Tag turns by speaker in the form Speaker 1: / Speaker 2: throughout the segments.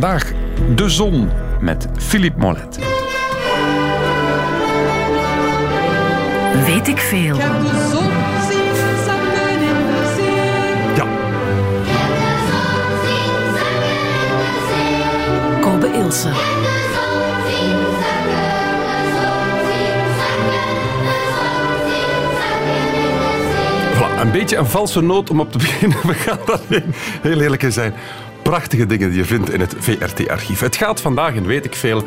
Speaker 1: Vandaag de zon met Philippe Mollet.
Speaker 2: Weet ik veel.
Speaker 3: Ik heb de zon zien zakken in de zee.
Speaker 1: Ja,
Speaker 2: Kobe Ilse.
Speaker 1: voilà, een beetje een valse noot om op te beginnen. We gaan daar heel eerlijk in zijn. Prachtige dingen die je vindt in het VRT-archief. Het gaat vandaag, en weet ik veel,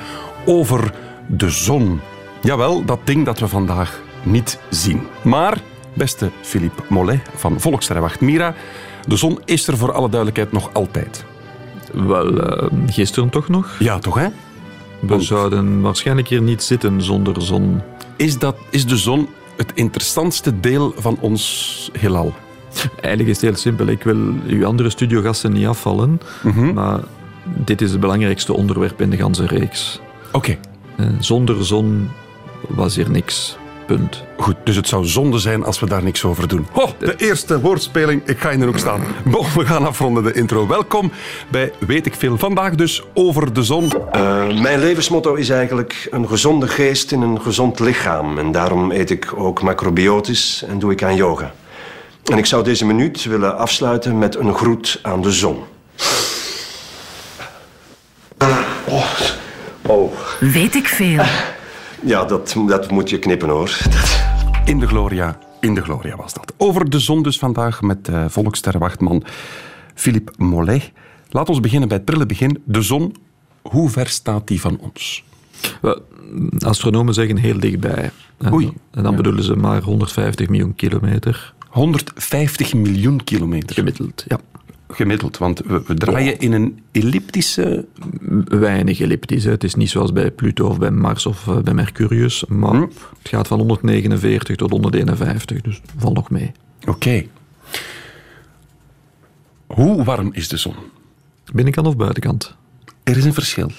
Speaker 1: over de zon. Jawel, dat ding dat we vandaag niet zien. Maar, beste Philippe Mollet van Volkssterrenwacht Mira, de zon is er voor alle duidelijkheid nog altijd.
Speaker 4: Wel, eh, gisteren toch nog?
Speaker 1: Ja, toch hè?
Speaker 4: We
Speaker 1: Want-
Speaker 4: zouden waarschijnlijk hier niet zitten zonder zon.
Speaker 1: Is, dat, is de zon het interessantste deel van ons heelal?
Speaker 4: Eigenlijk is het heel simpel. Ik wil uw andere studiogasten niet afvallen,
Speaker 1: Mhm.
Speaker 4: maar dit is het belangrijkste onderwerp in de ganse reeks.
Speaker 1: Oké,
Speaker 4: Eh, Zonder zon was hier niks. Punt.
Speaker 1: goed. Dus het zou zonde zijn als we daar niks over doen. Ho, de eerste woordspeling. Ik ga in de hoek staan. Bon, we gaan afronden de intro. Welkom bij Weet ik Veel. Vandaag dus over de zon.
Speaker 5: Eh, mijn levensmotto is eigenlijk een gezonde geest in een gezond lichaam. En daarom eet ik ook macrobiotisch en doe ik aan yoga. En ik zou deze minuut willen afsluiten met een groet aan de zon. Oh, oh.
Speaker 2: Weet ik veel.
Speaker 5: ja, dat, dat moet je knippen hoor. Dat-
Speaker 1: In de Gloria. In de Gloria was dat. Over de zon dus vandaag met uh, Volkssterrenwachtman Philippe Mollet. Laat ons beginnen bij het prille begin. De zon, hoe ver staat die van ons?
Speaker 4: Wel, astronomen zeggen heel dichtbij. En-
Speaker 1: Oei.
Speaker 4: En dan bedoelen ze maar 150 miljoen kilometer
Speaker 1: 150 miljoen kilometer
Speaker 4: gemiddeld. Ja.
Speaker 1: gemiddeld. Want we, we draaien in een elliptische...
Speaker 4: weinig elliptisch. hè. Het is niet zoals bij Pluto of bij Mars of eh, bij Mercurius, maar
Speaker 1: Hm.
Speaker 4: het gaat van 149 tot 151, dus valt nog mee.
Speaker 1: Oké. Hoe warm is de zon?
Speaker 4: Binnenkant of buitenkant?
Speaker 1: Er is een verschil.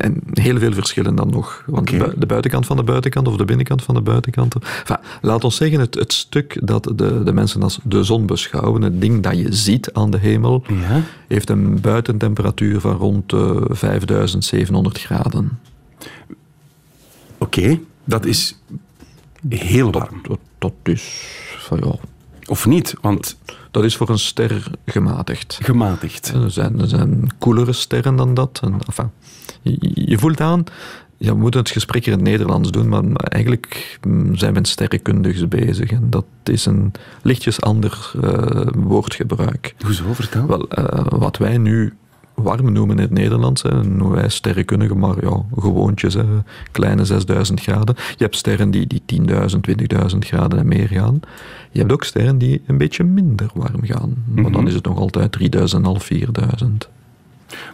Speaker 4: En, heel veel verschillen dan nog. Want de, bui- de buitenkant van de buitenkant of de binnenkant van de buitenkant. Enfin, laat ons zeggen, het, het stuk dat de, de mensen als de zon beschouwen, het ding dat je ziet aan de hemel,
Speaker 1: Ja.
Speaker 4: heeft een buitentemperatuur van rond eh 5700 graden.
Speaker 1: Oké, dat is heel warm.
Speaker 4: Dat, dat is van ja,
Speaker 1: Of niet? Want
Speaker 4: dat is voor een ster gematigd.
Speaker 1: gematigd.
Speaker 4: Er zijn, er zijn koelere sterren dan dat. En, enfin, je, voelt aan, ja, we moeten het gesprek hier in het Nederlands doen, maar eigenlijk mm, zijn we met sterrenkundigs bezig. En dat is een lichtjes ander eh, woordgebruik.
Speaker 1: Hoezo? Vertel.
Speaker 4: Wel, eh, wat wij nu warm noemen in het Nederlands, hè, hoe wij sterrenkundigen, maar ja, gewoontjes, hè, kleine 6000 graden. Je hebt sterren die, die 10.000, 20.000 graden en meer gaan. Je hebt ook sterren die een beetje minder warm gaan. Maar dan is het nog altijd 3000, 4000.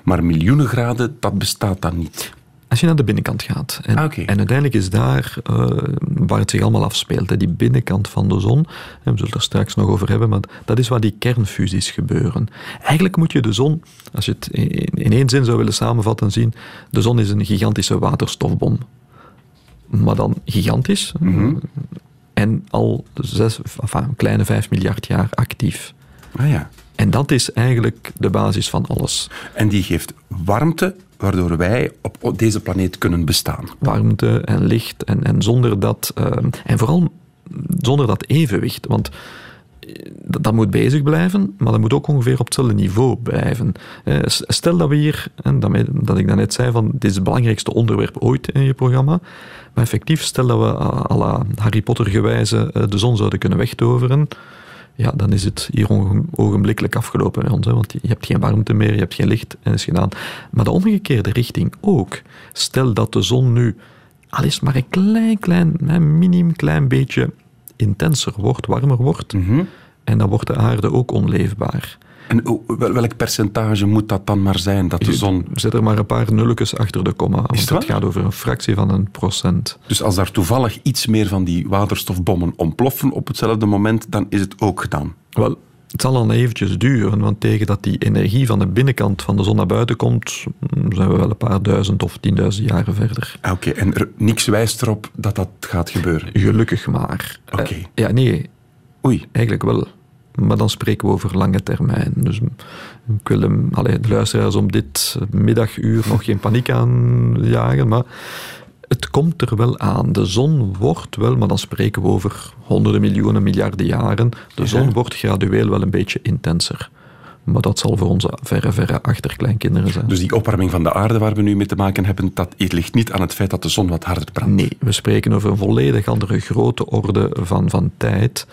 Speaker 1: Maar miljoenen graden, dat bestaat dan niet.
Speaker 4: Als je naar de binnenkant gaat, en,
Speaker 1: Ah,
Speaker 4: en uiteindelijk is daar eh, waar het zich allemaal afspeelt, hè, die binnenkant van de zon, en we zullen het er straks nog over hebben, maar dat is waar die kernfusies gebeuren. Eigenlijk moet je de zon, als je het in, in één zin zou willen samenvatten, zien, de zon is een gigantische waterstofbom. Maar dan gigantisch, en al zes, enfin, een kleine vijf miljard jaar actief.
Speaker 1: Ah ja.
Speaker 4: En dat is eigenlijk de basis van alles.
Speaker 1: En die geeft warmte, waardoor wij op deze planeet kunnen bestaan.
Speaker 4: warmte en licht. En, en zonder dat, eh, en vooral zonder dat evenwicht. Want eh, dat, moet bezig blijven, maar dat moet ook ongeveer op hetzelfde niveau blijven. Eh, Stel dat we hier, en dat, ik daarnet zei, van dit is het belangrijkste onderwerp ooit in je programma. Maar effectief, stel dat we à à la Harry Potter gewijze eh, de zon zouden kunnen wegtoveren. Ja, dan is het hier ogenblikkelijk afgelopen bij ons. Hè, want je hebt geen warmte meer, je hebt geen licht en is gedaan. Maar de omgekeerde richting ook. Stel dat de zon nu al is het maar een klein, klein, een minim klein beetje intenser wordt, warmer wordt. En dan wordt de aarde ook onleefbaar.
Speaker 1: En welk percentage moet dat dan maar zijn, dat de zon...
Speaker 4: Zet er maar een paar nulletjes achter de komma. Want
Speaker 1: het
Speaker 4: gaat over een fractie van een procent.
Speaker 1: Dus als daar toevallig iets meer van die waterstofbommen ontploffen op hetzelfde moment, dan is het ook gedaan.
Speaker 4: Wel, het zal dan eventjes duren, want tegen dat die energie van de binnenkant van de zon naar buiten komt, mm, zijn we wel een paar duizend of tienduizend jaren verder.
Speaker 1: Ah, Oké, en er, niks wijst erop dat dat gaat gebeuren.
Speaker 4: Gelukkig maar.
Speaker 1: Oké.
Speaker 4: Eh, ja, nee,
Speaker 1: Oei,
Speaker 4: eigenlijk wel. Maar dan spreken we over lange termijn. Dus ik wil hem, allee, de luisteraars om dit middaguur nog geen paniek aanjagen, maar het komt er wel aan. De zon wordt wel, maar dan spreken we over honderden miljoenen, miljarden jaren. De zon wordt gradueel wel een beetje intenser. Maar dat zal voor onze verre, verre achterkleinkinderen zijn.
Speaker 1: Dus die opwarming van de aarde waar we nu mee te maken hebben, dat ligt niet aan het feit dat de zon wat harder brandt.
Speaker 4: Nee, we spreken over een volledig andere grote orde van, van tijd.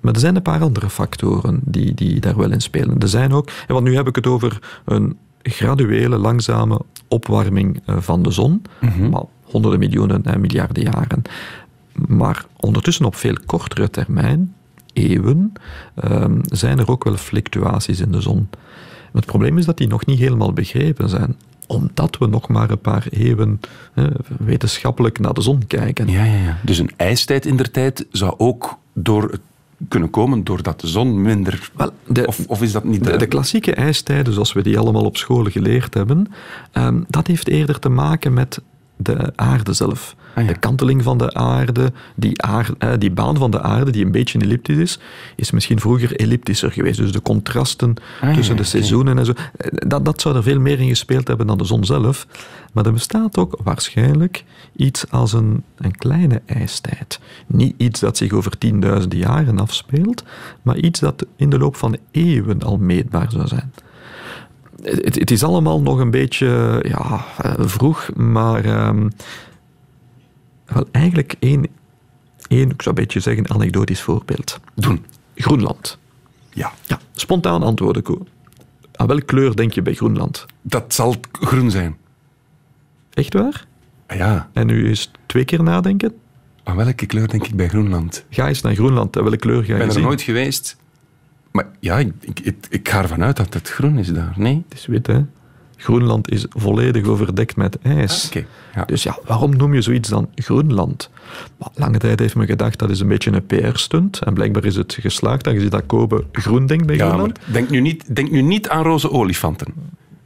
Speaker 4: Maar er zijn een paar andere factoren die, die daar wel in spelen. Er zijn ook, en want nu heb ik het over een graduele, langzame opwarming eh, van de zon, maar honderden miljoenen en miljarden jaren. Maar ondertussen op veel kortere termijn, eeuwen, ehm, zijn er ook wel fluctuaties in de zon. Het probleem is dat die nog niet helemaal begrepen zijn omdat we nog maar een paar eeuwen eh, wetenschappelijk naar de zon kijken.
Speaker 1: Ja, ja, ja. Dus een ijstijd in der tijd zou ook door het kunnen komen doordat de zon minder...
Speaker 4: Wel, de-
Speaker 1: of, of is dat niet...
Speaker 4: De, de klassieke ijstijden, zoals we die allemaal op school geleerd hebben, ehm, dat heeft eerder te maken met de aarde zelf.
Speaker 1: Ah, ja.
Speaker 4: De kanteling van de aarde, die, eh, die baan van de aarde, die een beetje elliptisch is, is misschien vroeger elliptischer geweest. Dus de contrasten
Speaker 1: Ah,
Speaker 4: tussen
Speaker 1: ja,
Speaker 4: de seizoenen en zo, eh, dat, dat zou er veel meer in gespeeld hebben dan de zon zelf. Maar er bestaat ook waarschijnlijk iets als een, een kleine ijstijd. Niet iets dat zich over tienduizenden jaren afspeelt, maar iets dat in de loop van eeuwen al meetbaar zou zijn. Het, het is allemaal nog een beetje ja, eh, vroeg, maar ehm, wel eigenlijk één, één, ik zou een beetje zeggen, anekdotisch voorbeeld.
Speaker 1: Doen.
Speaker 4: Groenland.
Speaker 1: Ja.
Speaker 4: Ja, spontaan antwoorden, Ko. Aan welke kleur denk je bij Groenland?
Speaker 1: Dat zal groen zijn.
Speaker 4: Echt waar?
Speaker 1: Ah ja.
Speaker 4: En nu eens twee keer nadenken.
Speaker 1: Aan welke kleur denk ik bij Groenland?
Speaker 4: Ga eens naar Groenland. En welke kleur ga
Speaker 1: Ik
Speaker 4: je
Speaker 1: ben er
Speaker 4: zien?
Speaker 1: nooit geweest. Maar ja, ik, ik, ik, ik ga ervan uit dat het groen is daar. Nee?
Speaker 4: Het is wit, hè? Groenland is volledig overdekt met ijs.
Speaker 1: Ah, ja.
Speaker 4: Dus ja, waarom noem je zoiets dan Groenland? Maar lange tijd heeft men gedacht dat is een beetje een PR-stunt. En blijkbaar is het geslaagd, aangezien dat Kobe groen denkt bij
Speaker 1: Ja,
Speaker 4: Groenland.
Speaker 1: denk nu, niet, denk nu niet aan roze olifanten.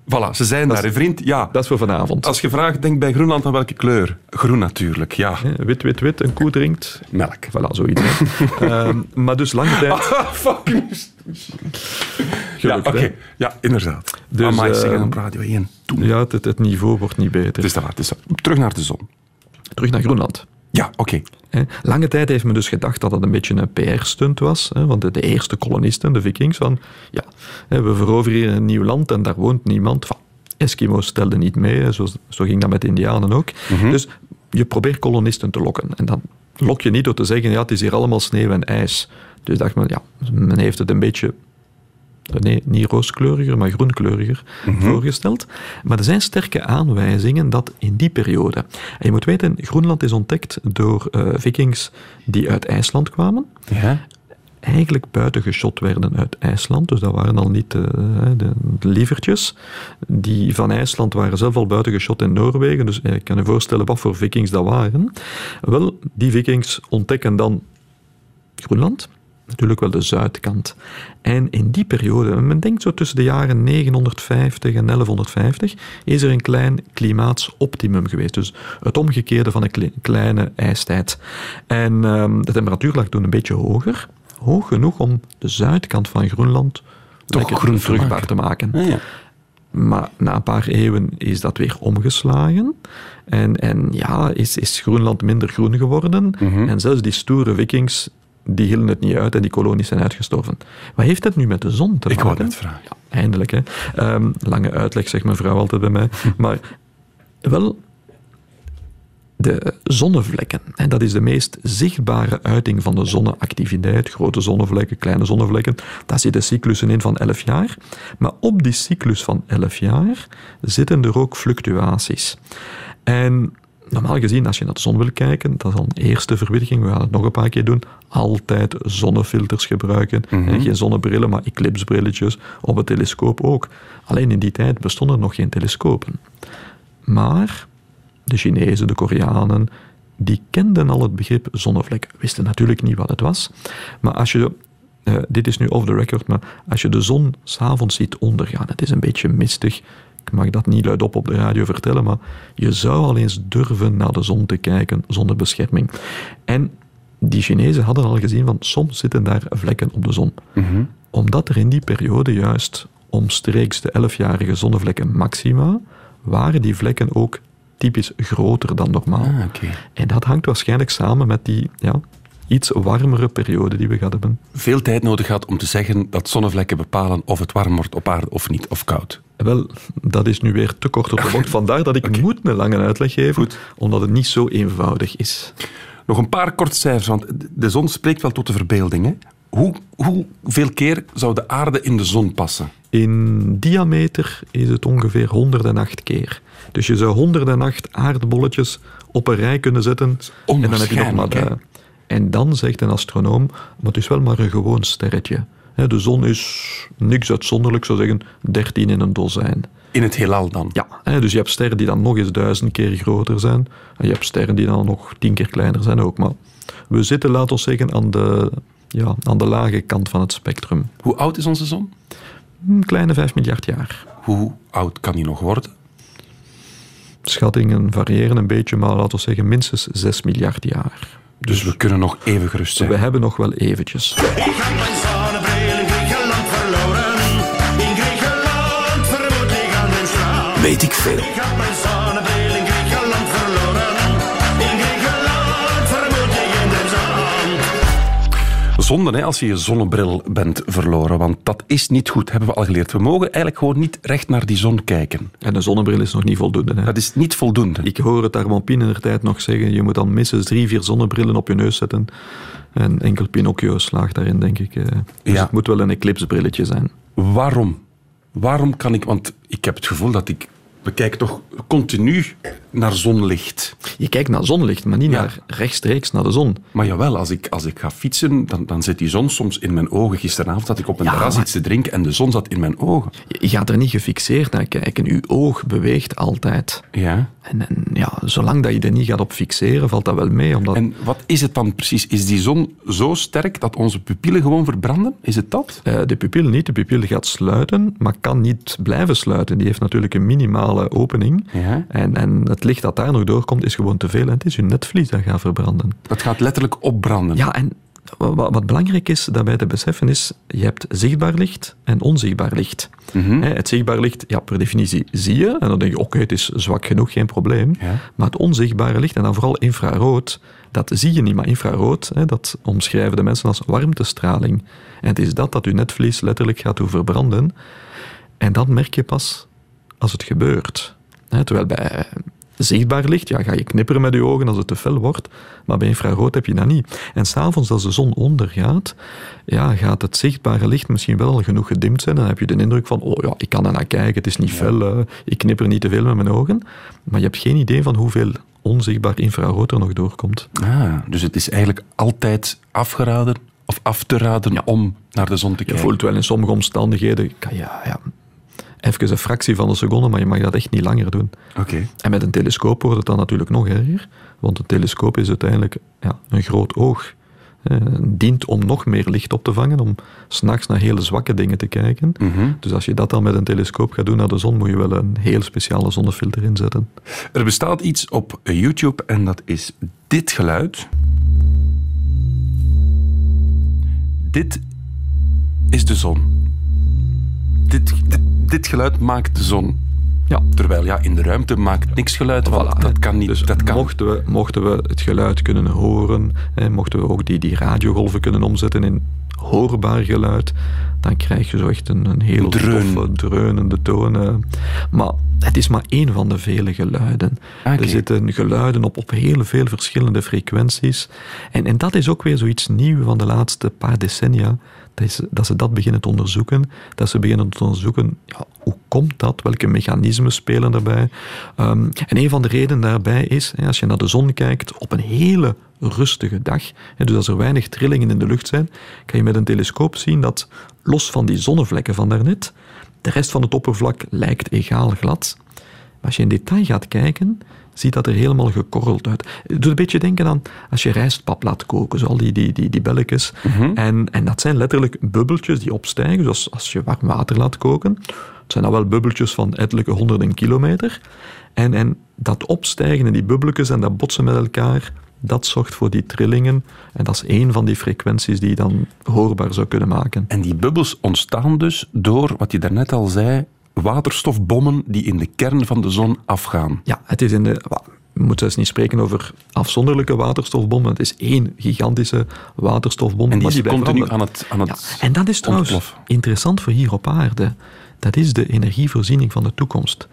Speaker 1: Voilà, ze zijn daar, vriend. Ja.
Speaker 4: Dat is voor vanavond.
Speaker 1: Als je vraagt, denk bij Groenland aan welke kleur? Groen natuurlijk, ja.
Speaker 4: Wit, wit, wit, een koe drinkt.
Speaker 1: Melk.
Speaker 4: Voilà, zoiets. Ehm, maar dus lange tijd...
Speaker 1: Ah, fucking... Ja, oké. Ja, inderdaad.
Speaker 4: Dus,
Speaker 1: Amai,
Speaker 4: eh,
Speaker 1: zeggen op Radio 1. Toen.
Speaker 4: Ja, het, het niveau wordt niet beter.
Speaker 1: Het is dat waar. Het is. Terug naar de zon.
Speaker 4: Terug naar Groenland.
Speaker 1: Ja, oké.
Speaker 4: Lange tijd heeft men dus gedacht dat dat een beetje een PR-stunt was. Want de, de eerste kolonisten, de vikings, van ja, we veroveren hier een nieuw land en daar woont niemand. Van, Eskimo's stelden niet mee, zo, zo ging dat met de Indianen ook. Dus je probeert kolonisten te lokken. En dan lok je niet door te zeggen, ja, het is hier allemaal sneeuw en ijs. Dus dacht men, ja, men heeft het een beetje nee, niet rooskleuriger, maar groenkleuriger voorgesteld. Maar er zijn sterke aanwijzingen dat in die periode... En je moet weten, Groenland is ontdekt door eh, vikings die uit IJsland kwamen.
Speaker 1: Ja.
Speaker 4: Eigenlijk buitengeschot werden uit IJsland. Dus dat waren al niet eh, de, de lievertjes. Die van IJsland waren zelf al buitengeschot in Noorwegen. Dus eh, je kan je voorstellen wat voor vikings dat waren. Wel, die vikings ontdekken dan Groenland. Natuurlijk wel de zuidkant. En in die periode, men denkt zo tussen de jaren 950 en 1150, is er een klein klimaatoptimum geweest. Dus het omgekeerde van een kle- kleine ijstijd. En ehm, de temperatuur lag toen een beetje hoger. Hoog genoeg om de zuidkant van Groenland lekker
Speaker 1: groen te
Speaker 4: vruchtbaar
Speaker 1: maken.
Speaker 4: te maken.
Speaker 1: Ja.
Speaker 4: Maar na een paar eeuwen is dat weer omgeslagen. En, en ja, is, is Groenland minder groen geworden. En zelfs die stoere vikings, die hielden het niet uit en die kolonies zijn uitgestorven. Wat heeft dat nu met de zon te
Speaker 1: Ik
Speaker 4: maken?
Speaker 1: wou net vragen.
Speaker 4: Ja, eindelijk. Hè. Ehm, lange uitleg, zegt mijn vrouw altijd bij mij. Maar wel, de zonnevlekken, en dat is de meest zichtbare uiting van de zonneactiviteit. Grote zonnevlekken, kleine zonnevlekken. Daar zitten cyclussen in van 11 jaar. Maar op die cyclus van 11 jaar zitten er ook fluctuaties. En normaal gezien, als je naar de zon wil kijken, dat is al een eerste verwittiging, we gaan het nog een paar keer doen, altijd zonnefilters gebruiken. En geen zonnebrillen, maar eclipsbrilletjes. Op het telescoop ook. Alleen in die tijd bestonden er nog geen telescopen. Maar de Chinezen, de Koreanen, die kenden al het begrip zonnevlek. Wisten natuurlijk niet wat het was. Maar als je, eh, dit is nu off the record, maar als je de zon s'avonds ziet ondergaan, het is een beetje mistig. Ik mag dat niet luidop op de radio vertellen, maar je zou al eens durven naar de zon te kijken zonder bescherming. En die Chinezen hadden al gezien van soms zitten daar vlekken op de zon. Omdat er in die periode juist omstreeks de 11-jarige zonnevlekken maxima waren die vlekken ook typisch groter dan normaal.
Speaker 1: Ah.
Speaker 4: En dat hangt waarschijnlijk samen met die ja, iets warmere periode die we gehad hebben.
Speaker 1: Veel tijd nodig had om te zeggen dat zonnevlekken bepalen of het warm wordt op aarde of niet, of koud.
Speaker 4: Wel, dat is nu weer te kort op de bocht. Vandaar dat ik moet een lange uitleg geven,
Speaker 1: Goed.
Speaker 4: omdat het niet zo eenvoudig is.
Speaker 1: Nog een paar kort cijfers, want de zon spreekt wel tot de verbeelding. Hè? Hoe, hoeveel keer zou de aarde in de zon passen?
Speaker 4: In diameter is het ongeveer 108 keer. Dus je zou 108 aardbolletjes op een rij kunnen zetten. En dan heb je nog maar de, En dan zegt een astronoom, maar het is wel maar een gewoon sterretje. De zon is niks uitzonderlijk, zou zeggen 13 in een dozijn.
Speaker 1: In het heelal dan?
Speaker 4: Ja, dus je hebt sterren die dan nog eens duizend keer groter zijn. En je hebt sterren die dan nog tien keer kleiner zijn ook. Maar we zitten, laten we zeggen, aan de, ja, aan de lage kant van het spectrum.
Speaker 1: Hoe oud is onze zon?
Speaker 4: Een kleine 5 miljard jaar.
Speaker 1: Hoe oud kan die nog worden?
Speaker 4: Schattingen variëren een beetje, maar laten we zeggen minstens 6 miljard jaar.
Speaker 1: Dus we kunnen nog even gerust zijn.
Speaker 4: We hebben nog wel eventjes.
Speaker 6: Ik had mijn
Speaker 1: Zonde hè, als je je zonnebril bent verloren, want dat is niet goed, hebben we al geleerd. We mogen eigenlijk gewoon niet recht naar die zon kijken.
Speaker 4: En een zonnebril is nog niet voldoende. Hè.
Speaker 1: Dat is niet voldoende.
Speaker 4: Ik hoor het Armand in de tijd nog zeggen, je moet dan minstens drie, vier zonnebrillen op je neus zetten. En enkel Pinocchio slaagt daarin, denk ik. eh. Dus
Speaker 1: Ja.
Speaker 4: het moet wel een eclipsebrilletje zijn.
Speaker 1: Waarom? Waarom kan ik... Want ik heb het gevoel dat ik... We kijken toch continu naar zonlicht.
Speaker 4: Je kijkt naar zonlicht, maar niet
Speaker 1: Ja.
Speaker 4: naar rechtstreeks naar de zon.
Speaker 1: Maar jawel, als ik, als ik ga fietsen, dan, dan zit die zon soms in mijn ogen. Gisteravond zat ik op een
Speaker 4: Ja,
Speaker 1: terras
Speaker 4: maar-
Speaker 1: iets te drinken en de zon zat in mijn ogen.
Speaker 4: Je gaat er niet gefixeerd naar kijken. Je oog beweegt altijd.
Speaker 1: Ja.
Speaker 4: En, en ja, zolang dat je er niet gaat op fixeren, valt dat wel mee. Omdat
Speaker 1: En wat is het dan precies? Is die zon zo sterk dat onze pupillen gewoon verbranden? Is het dat?
Speaker 4: eh, de pupil niet. De pupil gaat sluiten, maar kan niet blijven sluiten. Die heeft natuurlijk een opening.
Speaker 1: Ja.
Speaker 4: En, en het licht dat daar nog doorkomt, is gewoon te veel. En het is je netvlies dat gaat verbranden.
Speaker 1: Dat gaat letterlijk opbranden.
Speaker 4: Ja, en wa- wa- wat belangrijk is daarbij te beseffen is, je hebt zichtbaar licht en onzichtbaar licht.
Speaker 1: Mhm.
Speaker 4: Het zichtbaar licht, ja, per definitie zie je, en dan denk je, oké, het is zwak genoeg, geen probleem.
Speaker 1: Ja.
Speaker 4: Maar het onzichtbare licht, en dan vooral infrarood, dat zie je niet. Maar infrarood, hè, dat omschrijven de mensen als warmtestraling. En het is dat dat je netvlies letterlijk gaat doen verbranden. En dat merk je pas als het gebeurt. Terwijl bij zichtbaar licht, ja, ga je knipperen met je ogen als het te fel wordt, maar bij infrarood heb je dat niet. En s'avonds als de zon ondergaat, ja, gaat het zichtbare licht misschien wel genoeg gedimd zijn. Dan heb je de indruk van, oh ja, ik kan er naar kijken, het is niet fel, eh, ik knipper niet te veel met mijn ogen. Maar je hebt geen idee van hoeveel onzichtbaar infrarood er nog doorkomt.
Speaker 1: Ah, dus het is eigenlijk altijd afgeraden of af te raden om naar de zon te
Speaker 4: Je
Speaker 1: kijken.
Speaker 4: voelt wel in sommige omstandigheden, kan je, ja, even een fractie van een seconde, maar je mag dat echt niet langer doen.
Speaker 1: Oké.
Speaker 4: En met een telescoop wordt het dan natuurlijk nog erger, want een telescoop is uiteindelijk ja, een groot oog. Eh, dient om nog meer licht op te vangen, om s'nachts naar hele zwakke dingen te kijken.
Speaker 1: Mhm.
Speaker 4: Dus als je dat dan met een telescoop gaat doen naar de zon, moet je wel een heel speciale zonnefilter inzetten.
Speaker 1: Er bestaat iets op YouTube en dat is dit geluid. Dit is de zon. Dit, dit, dit geluid maakt de zon.
Speaker 4: Ja,
Speaker 1: Terwijl ja, in de ruimte maakt niks geluid, want
Speaker 4: Voilà,
Speaker 1: dat kan niet.
Speaker 4: Dus
Speaker 1: dat kan.
Speaker 4: Mochten, we, mochten we het geluid kunnen horen, hè, mochten we ook die, die radiogolven kunnen omzetten in hoorbaar geluid, dan krijg je zo echt een, een heel
Speaker 1: Dreun.
Speaker 4: toffe, dreunende toon. hè. Maar het is maar één van de vele geluiden.
Speaker 1: Ah.
Speaker 4: Er zitten geluiden op, op heel veel verschillende frequenties. En, en dat is ook weer zoiets nieuws van de laatste paar decennia. Dat, ze dat beginnen te onderzoeken. Dat ze beginnen te onderzoeken, ja, hoe komt dat? Welke mechanismen spelen daarbij? Ehm, en een van de redenen daarbij is, als je naar de zon kijkt op een hele rustige dag, dus als er weinig trillingen in de lucht zijn, kan je met een telescoop zien dat, los van die zonnevlekken van daarnet, de rest van het oppervlak lijkt egaal glad. Maar als je in detail gaat kijken, ziet dat er helemaal gekorreld uit. Het doet een beetje denken aan als je rijstpap laat koken, zo al die, die, die, die belletjes. en, en dat zijn letterlijk bubbeltjes die opstijgen, zoals als je warm water laat koken. Het zijn dan wel bubbeltjes van ettelijke honderden kilometer. En, en dat opstijgen en die bubbeltjes en dat botsen met elkaar, dat zorgt voor die trillingen. En dat is één van die frequenties die je dan hoorbaar zou kunnen maken.
Speaker 1: En die bubbels ontstaan dus door, wat je daarnet al zei, waterstofbommen die in de kern van de zon afgaan.
Speaker 4: Ja, het is in de. We moeten dus niet spreken over afzonderlijke waterstofbommen. Het is één gigantische waterstofbom.
Speaker 1: En die is continu aan het, aan het
Speaker 4: Ja, en dat is trouwens interessant voor hier op aarde. Dat is de energievoorziening van de toekomst.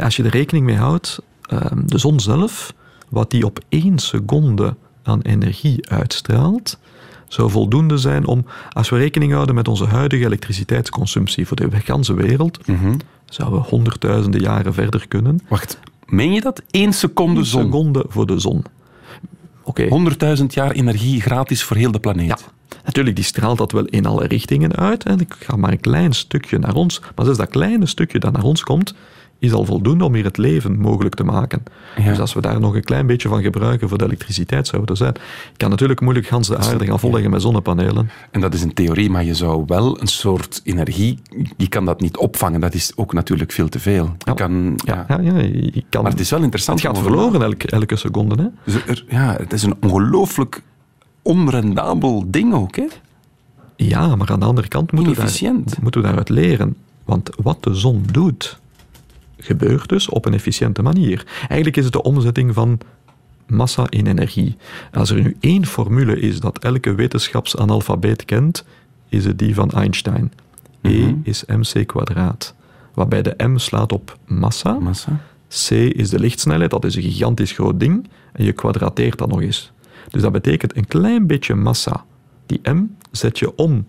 Speaker 4: Als je er rekening mee houdt, ehm, de zon zelf, wat die op één seconde aan energie uitstraalt, zou voldoende zijn om, als we rekening houden met onze huidige elektriciteitsconsumptie voor de ganse wereld,
Speaker 1: Mhm.
Speaker 4: zouden we honderdduizenden jaren verder kunnen.
Speaker 1: Wacht, meen je dat? Eén seconde
Speaker 4: Een
Speaker 1: zon.
Speaker 4: seconde voor de zon. Oké.
Speaker 1: 100.000 jaar energie gratis voor heel de planeet.
Speaker 4: Ja, natuurlijk, die straalt dat wel in alle richtingen uit. En ik ga maar een klein stukje naar ons. Maar zelfs dat kleine stukje dat naar ons komt, is al voldoende om hier het leven mogelijk te maken.
Speaker 1: Ja.
Speaker 4: Dus als we daar nog een klein beetje van gebruiken voor de elektriciteit, zou dat zijn. Ik kan natuurlijk moeilijk gans de aarde gaan volleggen met zonnepanelen.
Speaker 1: En dat is een theorie, maar je zou wel een soort energie... Je kan dat niet opvangen, dat is ook natuurlijk veel te veel. Je
Speaker 4: Ja.
Speaker 1: kan, ja.
Speaker 4: Ja, je kan,
Speaker 1: Maar het is wel interessant.
Speaker 4: het gaat verloren elke, elke seconde. Hè?
Speaker 1: Dus er- ja, het is een ongelooflijk onrendabel ding ook. Hè?
Speaker 4: Ja, maar aan de andere kant moeten we, daar, moeten we daaruit leren. Want wat de zon doet, gebeurt dus op een efficiënte manier. Eigenlijk is het de omzetting van massa in energie. Als er nu één formule is dat elke wetenschapsanalfabeet kent, is het die van Einstein. E is mc kwadraat. Waarbij de m slaat op massa,
Speaker 1: Massa.
Speaker 4: c is de lichtsnelheid, dat is een gigantisch groot ding, en je kwadrateert dat nog eens. Dus dat betekent een klein beetje massa. Die m zet je om,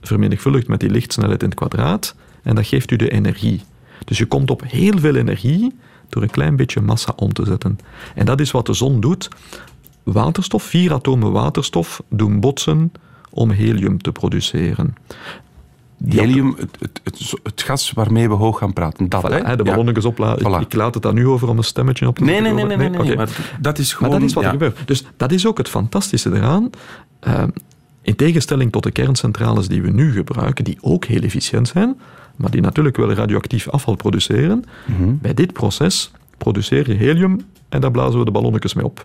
Speaker 4: vermenigvuldigd met die lichtsnelheid in het kwadraat, en dat geeft u de energie. Dus je komt op heel veel energie door een klein beetje massa om te zetten. En dat is wat de zon doet. Waterstof, vier atomen waterstof, doen botsen om helium te produceren. Die
Speaker 1: Helium, het, het, het, het gas waarmee we hoog gaan praten. Dat,
Speaker 4: Voilà,
Speaker 1: hè?
Speaker 4: de
Speaker 1: Ja.
Speaker 4: ballonnetjes opladen.
Speaker 1: Voilà.
Speaker 4: Ik, ik laat het daar nu over om een stemmetje op te
Speaker 1: Nee, nee, nee, nee, nee, nee, maar dat is
Speaker 4: Maar
Speaker 1: gewoon...
Speaker 4: dat is wat
Speaker 1: ja.
Speaker 4: er gebeurt. Dus dat is ook het fantastische eraan. Eh, in tegenstelling tot de kerncentrales die we nu gebruiken, die ook heel efficiënt zijn, maar die natuurlijk wel radioactief afval produceren,
Speaker 1: Mhm.
Speaker 4: bij dit proces produceer je helium en daar blazen we de ballonnetjes mee op.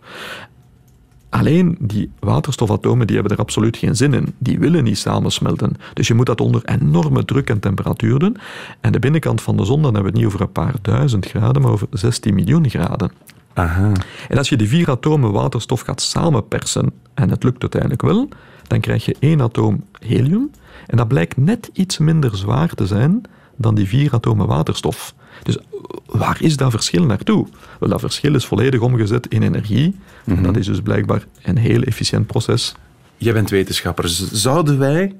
Speaker 4: Alleen die waterstofatomen die hebben er absoluut geen zin in. Die willen niet samensmelten. Dus je moet dat onder enorme druk en temperatuur doen. En de binnenkant van de zon, dan hebben we het niet over een paar duizend graden, maar over 16 miljoen graden.
Speaker 1: Aha.
Speaker 4: En als je die vier atomen waterstof gaat samenpersen, en het lukt uiteindelijk wel, dan krijg je één atoom helium. En dat blijkt net iets minder zwaar te zijn dan die vier atomen waterstof. Dus waar is dat verschil naartoe? Wel, dat verschil is volledig omgezet in energie. En dat is dus blijkbaar een heel efficiënt proces.
Speaker 1: Jij bent wetenschapper. Zouden wij,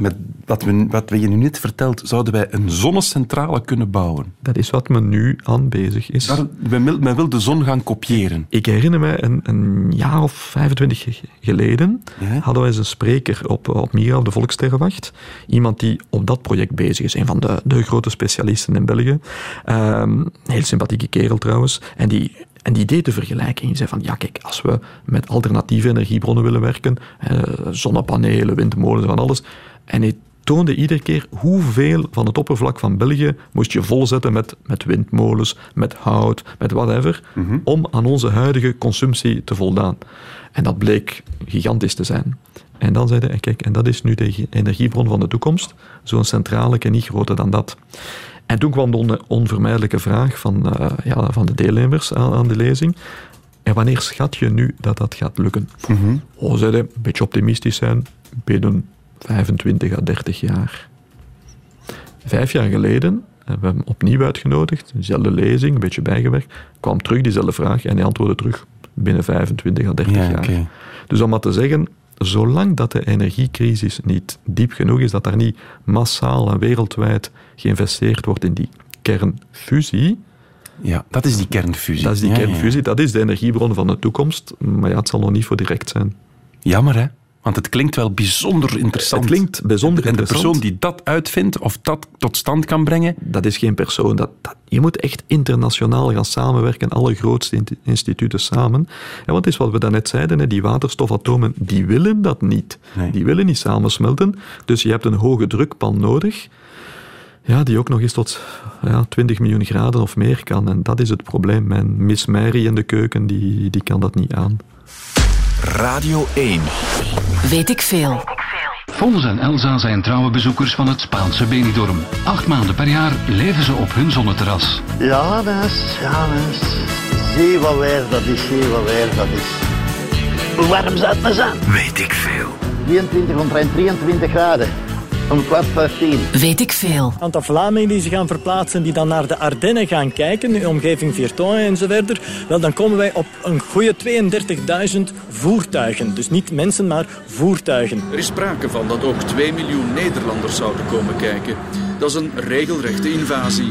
Speaker 1: met wat, we, wat we je nu net vertelt, zouden wij een zonnecentrale kunnen bouwen?
Speaker 4: Dat is wat men nu aan bezig is.
Speaker 1: Daar, men, wil, men wil de zon gaan kopiëren.
Speaker 4: Ik herinner me een, een jaar of 25 ge- geleden
Speaker 1: Ja.
Speaker 4: hadden we eens een spreker op, op Mira, op de Volksterrenwacht. Iemand die op dat project bezig is. Een van de, de grote specialisten in België. Ehm, een heel sympathieke kerel trouwens. En die, en die deed de vergelijking. Die zei van, ja kijk, als we met alternatieve energiebronnen willen werken, eh, zonnepanelen, windmolens, van alles. En hij toonde iedere keer hoeveel van het oppervlak van België moest je volzetten met, met windmolens, met hout, met whatever, om aan onze huidige consumptie te voldaan. En dat bleek gigantisch te zijn. En dan zei hij, kijk, en dat is nu de energiebron van de toekomst. Zo'n centrale en niet groter dan dat. En toen kwam de on- onvermijdelijke vraag van, eh, ja, van de deelnemers aan, aan de lezing. En wanneer schat je nu dat dat gaat lukken? Oh, zei hij, een beetje optimistisch zijn, binnen 25 à 30 jaar. Vijf jaar geleden hebben we hem opnieuw uitgenodigd, dezelfde lezing, een beetje bijgewerkt, kwam terug diezelfde vraag en hij antwoordde terug binnen 25 à 30
Speaker 1: Ja,
Speaker 4: jaar. Dus om maar te zeggen, zolang dat de energiecrisis niet diep genoeg is, dat daar niet massaal en wereldwijd geïnvesteerd wordt in die kernfusie,
Speaker 1: Ja, dat is die kernfusie.
Speaker 4: dat is die
Speaker 1: Ja, ja, ja.
Speaker 4: kernfusie, dat is de energiebron van de toekomst, maar ja, het zal nog niet voor direct zijn.
Speaker 1: Jammer, hè? Want het klinkt wel bijzonder interessant.
Speaker 4: Het klinkt bijzonder
Speaker 1: En de
Speaker 4: interessant.
Speaker 1: persoon die dat uitvindt of dat tot stand kan brengen,
Speaker 4: dat is geen persoon. Dat, dat, je moet echt internationaal gaan samenwerken, alle grootste in- instituten samen. En wat is wat we daarnet zeiden, hè, die waterstofatomen, die willen dat niet.
Speaker 1: Nee.
Speaker 4: Die willen niet samensmelten. Dus je hebt een hoge drukpan nodig, ja, die ook nog eens tot ja, 20 miljoen graden of meer kan. En dat is het probleem. Mijn Miss Mary in de keuken, die, die kan dat niet aan.
Speaker 7: Radio 1.
Speaker 2: Weet ik veel.
Speaker 8: Fons en Elsa zijn trouwe bezoekers van het Spaanse Benidorm. Acht maanden per jaar leven ze op hun zonneterras.
Speaker 9: Ja, mens, ja, mens. Zie wat weer dat is, zie wat weer dat is. Hoe warm zou het zijn?
Speaker 7: Weet ik veel.
Speaker 9: 23, omtrent 23 graden. Om kwart voor tien.
Speaker 2: Weet ik veel.
Speaker 10: aantal Vlamingen die zich gaan verplaatsen, die dan naar de Ardennen gaan kijken, in de omgeving Virton en zo verder, wel, dan komen wij op een goede 32.000 voertuigen. Dus niet mensen, maar voertuigen.
Speaker 11: Er is sprake van dat ook 2 miljoen Nederlanders zouden komen kijken. Dat is een regelrechte invasie.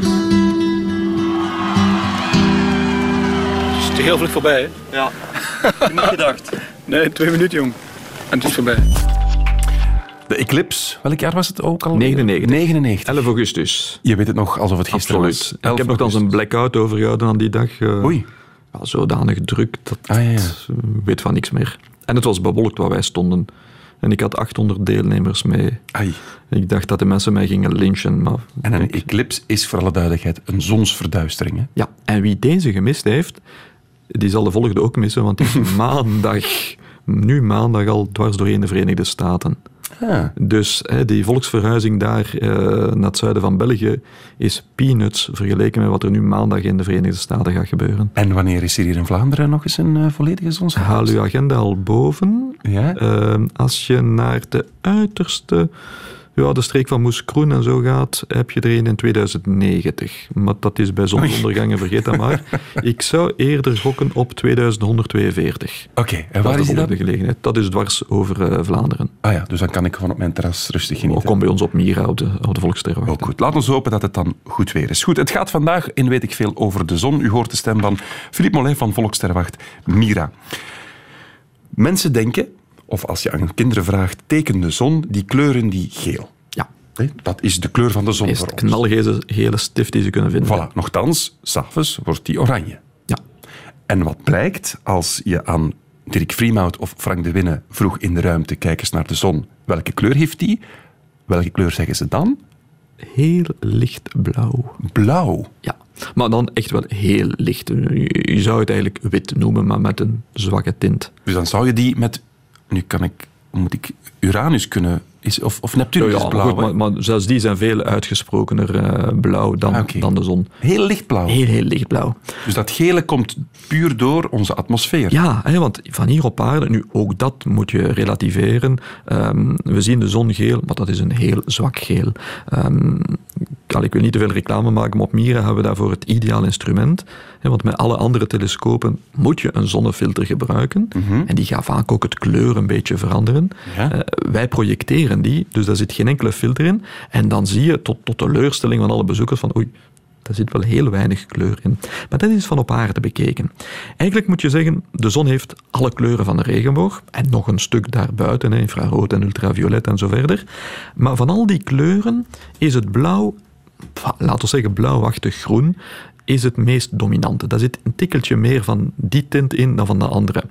Speaker 12: Het is heel vlug voorbij, hè? Ja. Niet gedacht. Nee, twee minuten, jong. En het is voorbij.
Speaker 1: De Eclipse, welk jaar was het ook al?
Speaker 4: 99.
Speaker 1: 99.
Speaker 4: 11 augustus.
Speaker 1: Je weet het nog alsof het gisteren
Speaker 4: Absoluut.
Speaker 1: was.
Speaker 4: Ik heb nog dan een blackout overgehouden aan die dag. eh,
Speaker 1: Oei.
Speaker 4: ja, zodanig druk dat
Speaker 1: Ah, ja,
Speaker 4: eh, ik weet van niks meer. En het was bewolkt waar wij stonden. En ik had 800 deelnemers mee.
Speaker 1: Ai.
Speaker 4: Ik dacht dat de mensen mij gingen lynchen. Maar
Speaker 1: En een
Speaker 4: ik-
Speaker 1: eclipse is voor alle duidelijkheid een zonsverduistering. Hè?
Speaker 4: Ja, en wie deze gemist heeft, die zal de volgende ook missen, want het is maandag, nu maandag al dwars doorheen de Verenigde Staten. Dus hè, die volksverhuizing daar eh, naar het zuiden van België is peanuts vergeleken met wat er nu maandag in de Verenigde Staten gaat gebeuren.
Speaker 1: En wanneer is er hier in Vlaanderen nog eens een eh, volledige
Speaker 4: Haal
Speaker 1: zonsverduistering?
Speaker 4: uw agenda al boven.
Speaker 1: Ja?
Speaker 4: Ehm, als je naar de uiterste, ja, de streek van Moeskroen en zo gaat, heb je er een in 2090. Maar dat is bij zonsondergangen, vergeet dat maar. Ik zou eerder gokken op 2142.
Speaker 1: Oké, en
Speaker 4: Dat
Speaker 1: waar
Speaker 4: is
Speaker 1: is die dan?
Speaker 4: gelegenheid. Dat is dwars over eh, Vlaanderen.
Speaker 1: Ah ja, dus dan kan ik gewoon op mijn terras rustig genieten.
Speaker 4: Ook kom bij ons op Mira, op de, op de Volksterren.
Speaker 1: Ook goed. Laat ons hopen dat het dan goed weer is. Goed, het gaat vandaag in Weet ik Veel over de zon. U hoort de stem van Philippe Mollet van Volksterwacht Mira. Mensen denken, of als je aan kinderen vraagt, teken de zon, die kleuren die geel.
Speaker 4: Ja,
Speaker 1: Dat is de kleur van de zon
Speaker 4: is het knalgele gele stift die ze kunnen vinden.
Speaker 1: Voilà, nochtans, s'avonds wordt die oranje.
Speaker 4: Ja.
Speaker 1: En wat blijkt als je aan Dirk Vriemhout of Frank de Winne vroeg in de ruimte, kijk eens naar de zon, welke kleur heeft die? Welke kleur zeggen ze dan?
Speaker 4: Heel lichtblauw.
Speaker 1: Blauw.
Speaker 4: Ja, maar dan echt wel heel licht. Je zou het eigenlijk wit noemen, maar met een zwakke tint.
Speaker 1: Dus dan zou je die met, nu kan ik, moet ik Uranus kunnen, is, of, of Neptunus
Speaker 4: Ja,
Speaker 1: is
Speaker 4: maar,
Speaker 1: blauw.
Speaker 4: goed, maar, maar zelfs die zijn veel uitgesprokener eh, blauw dan,
Speaker 1: Ah,
Speaker 4: dan de zon.
Speaker 1: Heel lichtblauw.
Speaker 4: Heel, heel lichtblauw.
Speaker 1: Dus dat gele komt puur door onze atmosfeer.
Speaker 4: Ja, hè, want van hier op aarde, nu ook dat moet je relativeren. Ehm, we zien de zon geel, maar dat is een heel zwak geel. Ehm, al, ik wil niet te veel reclame maken, maar op Mira hebben we daarvoor het ideaal instrument. Want met alle andere telescopen moet je een zonnefilter gebruiken. En die gaat vaak ook het kleur een beetje veranderen.
Speaker 1: Ja.
Speaker 4: Eh, wij projecteren die, dus daar zit geen enkele filter in. En dan zie je tot, tot teleurstelling van alle bezoekers van oei, daar zit wel heel weinig kleur in. Maar dat is van op aarde bekeken. Eigenlijk moet je zeggen, de zon heeft alle kleuren van de regenboog en nog een stuk daarbuiten, infrarood en ultraviolet en zo verder. Maar van al die kleuren is het blauw, laten we zeggen blauwachtig groen, is het meest dominante. Daar zit een tikkeltje meer van die tint in dan van de andere.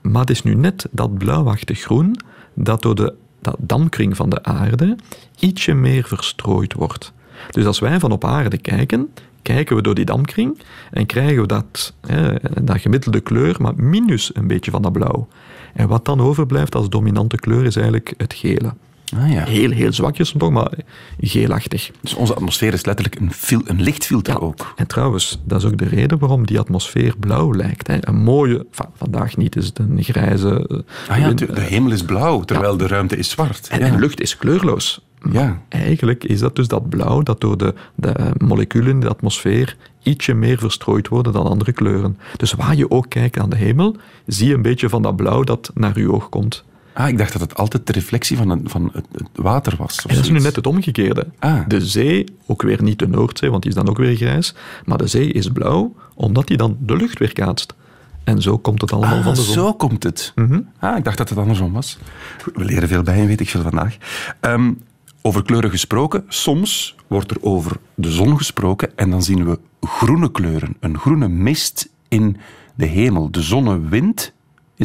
Speaker 4: Maar het is nu net dat blauwachtig groen dat door de dat damkring van de aarde ietsje meer verstrooid wordt. Dus als wij van op aarde kijken, kijken we door die damkring en krijgen we dat, hè, dat gemiddelde kleur, maar minus een beetje van dat blauw. En wat dan overblijft als dominante kleur is eigenlijk het gele.
Speaker 1: Ah, ja.
Speaker 4: Heel, heel zwakjes toch, maar geelachtig.
Speaker 1: Dus onze atmosfeer is letterlijk een, fil, een lichtfilter
Speaker 4: Ja,
Speaker 1: ook.
Speaker 4: En trouwens, dat is ook de reden waarom die atmosfeer blauw lijkt. Hè. Een mooie, va- vandaag niet, is het een grijze... eh,
Speaker 1: Ah ja, de, de hemel is blauw, terwijl de ruimte is zwart.
Speaker 4: en, en lucht is kleurloos.
Speaker 1: Ja.
Speaker 4: Eigenlijk is dat dus dat blauw dat door de, de eh, moleculen in de atmosfeer ietsje meer verstrooid worden dan andere kleuren. Dus waar je ook kijkt aan de hemel, zie je een beetje van dat blauw dat naar je oog komt.
Speaker 1: Ah, ik dacht dat het altijd de reflectie van, een, van het, het water was.
Speaker 4: En dat is nu net het omgekeerde.
Speaker 1: Ah.
Speaker 4: De zee, ook weer niet de Noordzee, want die is dan ook weer grijs, maar de zee is blauw omdat die dan de lucht weerkaatst. En zo komt het allemaal
Speaker 1: Ah,
Speaker 4: van de zon.
Speaker 1: zo komt het.
Speaker 4: Mhm.
Speaker 1: Ah, ik dacht dat het andersom was. Goed, We leren veel bij en weet ik veel vandaag. Ehm, over kleuren gesproken, soms wordt er over de zon gesproken en dan zien we groene kleuren. Een groene mist in de hemel. De zonnewind.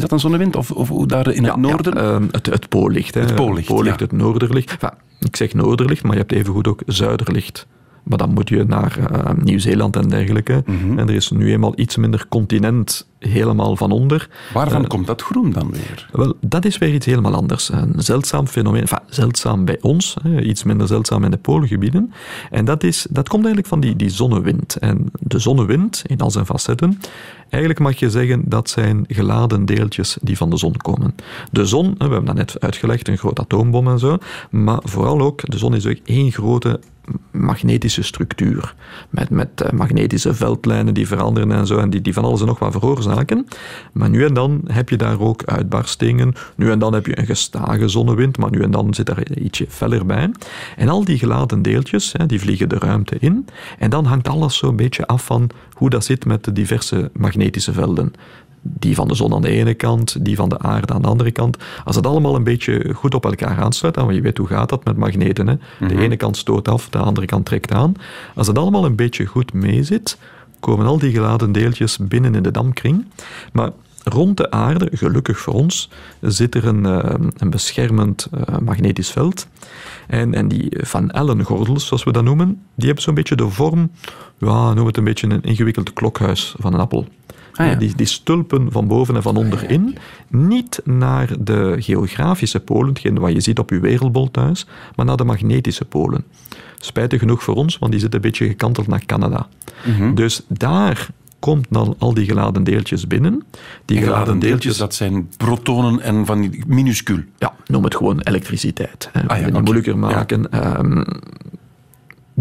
Speaker 1: Is dat een zonnewind? Of, of hoe daar in het noorden?
Speaker 4: Ja, ehm, het, het poollicht. Hè.
Speaker 1: Het poollicht, ja.
Speaker 4: het noorderlicht. Enfin, ik zeg noorderlicht, maar je hebt evengoed ook zuiderlicht. Maar dan moet je naar eh, Nieuw-Zeeland en dergelijke.
Speaker 1: Mhm.
Speaker 4: En er is nu eenmaal iets minder continent helemaal van onder.
Speaker 1: Waarvan
Speaker 4: Eh,
Speaker 1: komt dat groen dan weer?
Speaker 4: wel, dat is weer iets helemaal anders. Een zeldzaam fenomeen, enfin, zeldzaam bij ons, hè, iets minder zeldzaam in de poolgebieden. En dat, is, dat komt eigenlijk van die, die zonnewind. En de zonnewind, in al zijn facetten, eigenlijk mag je zeggen dat zijn geladen deeltjes die van de zon komen. De zon, hè, we hebben dat net uitgelegd, een groot atoombom en zo, maar vooral ook, de zon is ook één grote magnetische structuur. Met, met eh, magnetische veldlijnen die veranderen en zo, en die, die van alles en nog wat veroorzaken. Maar nu en dan heb je daar ook uitbarstingen. Nu en dan heb je een gestage zonnewind, maar nu en dan zit er ietsje feller bij. En al die geladen deeltjes, hè, die vliegen de ruimte in. En dan hangt alles zo'n beetje af van hoe dat zit met de diverse magnetische velden die van de zon aan de ene kant, die van de aarde aan de andere kant. Als het allemaal een beetje goed op elkaar aansluit, want je weet hoe gaat dat met magneten. Hè? De ene kant stoot af, de andere kant trekt aan. Als het allemaal een beetje goed meezit, komen al die geladen deeltjes binnen in de damkring. Maar rond de aarde, gelukkig voor ons, zit er een, eh, een beschermend eh, magnetisch veld. En, en die Van Allen-gordels, zoals we dat noemen, die hebben zo'n beetje de vorm, ja, noem het een beetje een ingewikkeld klokhuis van een appel.
Speaker 1: Ah, ja.
Speaker 4: die, die stulpen van boven en van onderin, niet naar de geografische polen, hetgeen wat je ziet op je wereldbol thuis, maar naar de magnetische polen. Spijtig genoeg voor ons, want die zitten een beetje gekanteld naar Canada.
Speaker 1: Mhm.
Speaker 4: Dus daar komt dan al die geladen deeltjes binnen. Die
Speaker 1: geladen deeltjes, dat zijn protonen en van die minuscuul.
Speaker 4: ja, noem het gewoon elektriciteit. Hè.
Speaker 1: Ah ja,
Speaker 4: moeilijker maken. Ehm,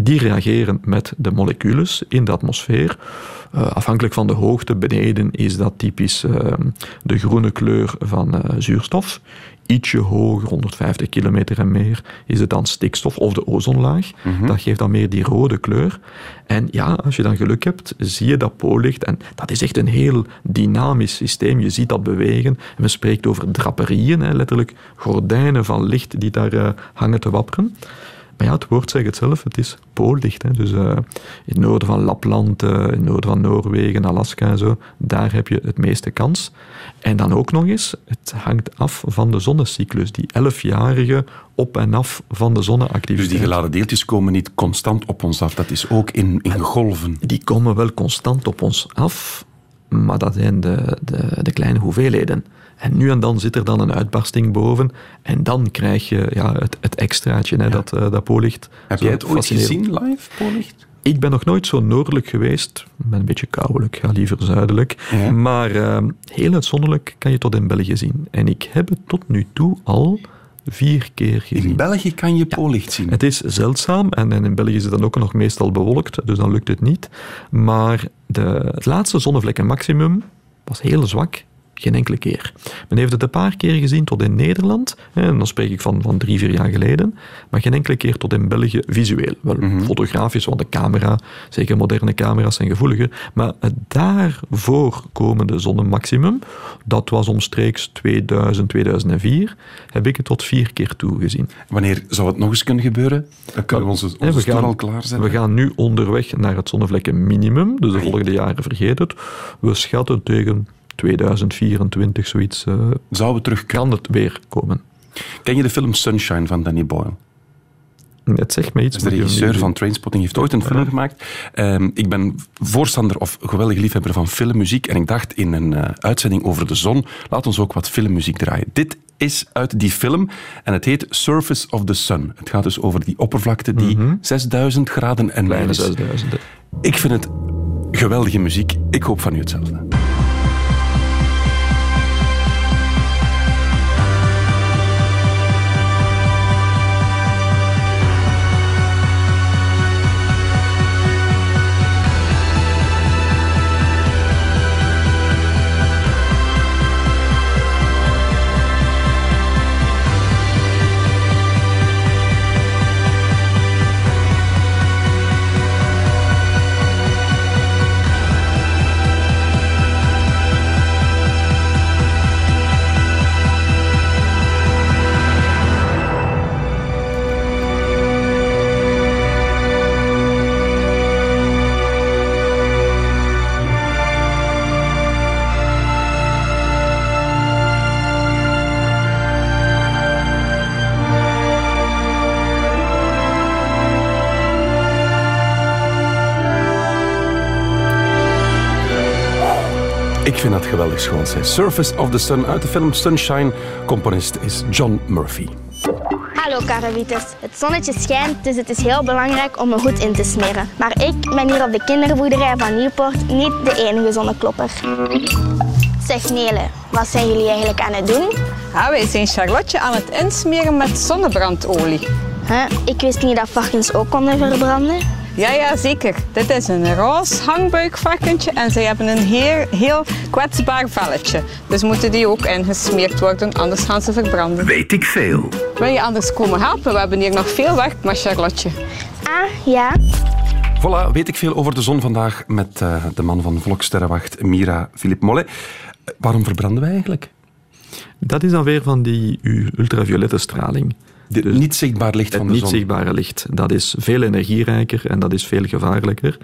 Speaker 4: die reageren met de moleculen in de atmosfeer. Eh, afhankelijk van de hoogte beneden is dat typisch ehm, de groene kleur van eh, zuurstof. Ietsje hoger, 150 kilometer en meer, is het dan stikstof of de ozonlaag. Dat geeft dan meer die rode kleur. En ja, als je dan geluk hebt, zie je dat poollicht. En dat is echt een heel dynamisch systeem. Je ziet dat bewegen. En men spreekt over draperieën, hè, letterlijk gordijnen van licht die daar eh, hangen te wapperen. Maar ja, het woord zegt het zelf, het is poollicht. Hè. Dus eh, in het noorden van Lapland, eh, in het noorden van Noorwegen, Alaska en zo, daar heb je het meeste kans. En dan ook nog eens, het hangt af van de zonnecyclus, die elfjarige op en af van de zonneactiviteit.
Speaker 1: Dus die geladen deeltjes komen niet constant op ons af. Dat is ook in, in golven.
Speaker 4: Die komen wel constant op ons af, maar dat zijn de, de, de kleine hoeveelheden. En nu en dan zit er dan een uitbarsting boven en dan krijg je ja, het, het extraatje, hè, dat, eh, dat poollicht.
Speaker 1: Heb jij het ooit gezien live, poollicht?
Speaker 4: Ik ben nog nooit zo noordelijk geweest. Ik ben een beetje koudelijk, ga liever zuidelijk.
Speaker 1: Ja.
Speaker 4: Maar eh, heel uitzonderlijk kan je tot in België zien. En ik heb het tot nu toe al vier keer gezien.
Speaker 1: In België kan je poollicht zien.
Speaker 4: Het is zeldzaam en, en in België is het dan ook nog meestal bewolkt, dus dan lukt het niet. Maar de, het laatste zonnevlekkenmaximum was heel zwak, geen enkele keer. Men heeft het een paar keer gezien tot in Nederland, en dan spreek ik van, van drie, vier jaar geleden, maar geen enkele keer tot in België visueel. Wel fotografisch, want de camera, zeker moderne camera's, zijn gevoeliger, maar het daarvoor komende zonnemaximum, dat was omstreeks 2000, 2004, heb ik het tot vier keer toe gezien.
Speaker 1: Wanneer zou het nog eens kunnen gebeuren? Dan kunnen we onze, onze
Speaker 4: Ja, we,
Speaker 1: stoel
Speaker 4: gaan,
Speaker 1: al klaarzetten.
Speaker 4: we gaan nu onderweg naar het zonnevlekken minimum, dus de volgende jaren vergeet het. We schatten tegen 2024 zoiets.
Speaker 1: Zou we terug
Speaker 4: kan het weer komen.
Speaker 1: Ken je de film Sunshine van Danny Boyle?
Speaker 4: Het zegt mij iets.
Speaker 1: De regisseur van. Trainspotting, heeft ooit een film gemaakt. Ehm, ik ben voorstander of geweldig liefhebber van filmmuziek. En ik dacht in een eh, uitzending over de zon, laat ons ook wat filmmuziek draaien. Dit is uit die film en het heet Surface of the Sun. Het gaat dus over die oppervlakte die 6000 graden en meer is.
Speaker 4: 6000. hè.
Speaker 1: Ik vind het geweldige muziek. Ik hoop van u hetzelfde. Vind dat geweldig schoon. Zij. Surface of the Sun uit de film Sunshine. Componist is John Murphy.
Speaker 7: Hallo karawieters. Het zonnetje schijnt, dus het is heel belangrijk om me goed in te smeren. Maar ik ben hier op de kinderboerderij van Nieuwpoort niet de enige zonneklopper. Zeg Nele, wat zijn jullie eigenlijk aan het doen?
Speaker 13: Ja, wij zijn Charlotte aan het insmeren met zonnebrandolie.
Speaker 7: Huh? Ik wist niet dat varkens ook konden verbranden.
Speaker 13: Ja, ja, zeker. Dit is een roze hangbuikvarkentje en zij hebben een heel, heel kwetsbaar velletje. Dus moeten die ook ingesmeerd worden, anders gaan ze verbranden.
Speaker 6: Weet ik veel.
Speaker 13: Wil je anders komen helpen? We hebben hier nog veel werk met Charlotte.
Speaker 7: Ah, ja.
Speaker 1: Voilà, weet ik veel over de zon vandaag met eh, de man van Vloksterrenwacht, Mira Philippe Mollet. Eh, waarom verbranden wij eigenlijk?
Speaker 4: Dat is dan weer van die ultraviolette straling.
Speaker 1: De niet zichtbaar licht van
Speaker 4: Het
Speaker 1: de
Speaker 4: niet
Speaker 1: zon.
Speaker 4: zichtbare licht. Dat is veel energierijker en dat is veel gevaarlijker.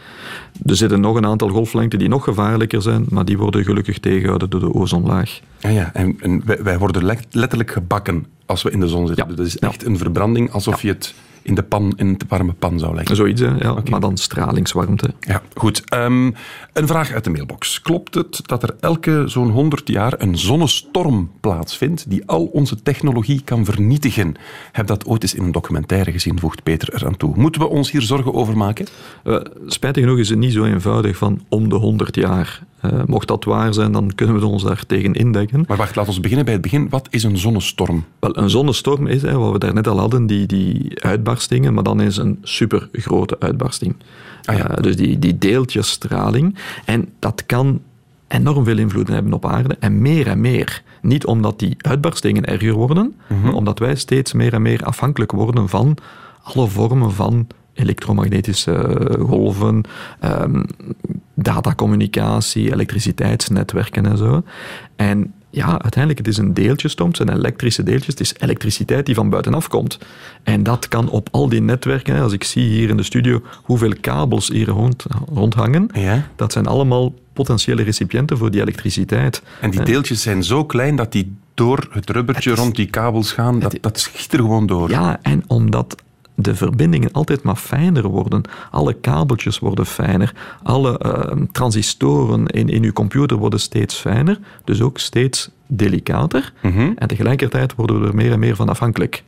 Speaker 4: Er zitten nog een aantal golflengten die nog gevaarlijker zijn, maar die worden gelukkig tegengehouden door de ozonlaag.
Speaker 1: Ja, ja. En, en wij, wij worden le- letterlijk gebakken als we in de zon zitten. Dus Dat is echt een verbranding alsof je het in de pan, in de warme pan zou leggen.
Speaker 4: Zoiets, hè, ja, maar dan stralingswarmte.
Speaker 1: Ja, goed. Ehm, een vraag uit de mailbox. Klopt het dat er elke zo'n 100 jaar een zonnestorm plaatsvindt die al onze technologie kan vernietigen? Heb dat ooit eens in een documentaire gezien, voegt Peter eraan toe. Moeten we ons hier zorgen over maken?
Speaker 4: Eh, spijtig genoeg is het niet zo eenvoudig van om de 100 jaar. Eh, mocht dat waar zijn, dan kunnen we ons daar tegen indekken.
Speaker 1: Maar wacht, laten we beginnen bij het begin. Wat is een zonnestorm?
Speaker 4: Wel, een zonnestorm is, hè, wat we daarnet al hadden, die, die uitbarstingen, maar dan is een supergrote uitbarsting.
Speaker 1: Ah, ja.
Speaker 4: Eh, dus die, die deeltjesstraling. En dat kan enorm veel invloed hebben op aarde en meer en meer. Niet omdat die uitbarstingen erger worden, maar omdat wij steeds meer en meer afhankelijk worden van alle vormen van elektromagnetische eh, golven, ehm, datacommunicatie, elektriciteitsnetwerken en zo. En ja, uiteindelijk het is een deeltjestorm, het zijn elektrische deeltjes, het is elektriciteit die van buitenaf komt. En dat kan op al die netwerken, als ik zie hier in de studio hoeveel kabels hier rond, rondhangen,
Speaker 1: Ja.
Speaker 4: dat zijn allemaal potentiële recipiënten voor die elektriciteit.
Speaker 1: En die
Speaker 4: Eh,
Speaker 1: deeltjes zijn zo klein dat die door het rubbertje rond die kabels gaan. Dat, dat schiet er gewoon door.
Speaker 4: Ja, en omdat de verbindingen altijd maar fijner worden, alle kabeltjes worden fijner, alle eh, transistoren in, in uw computer worden steeds fijner, dus ook steeds delicater. En tegelijkertijd worden we er meer en meer van afhankelijk.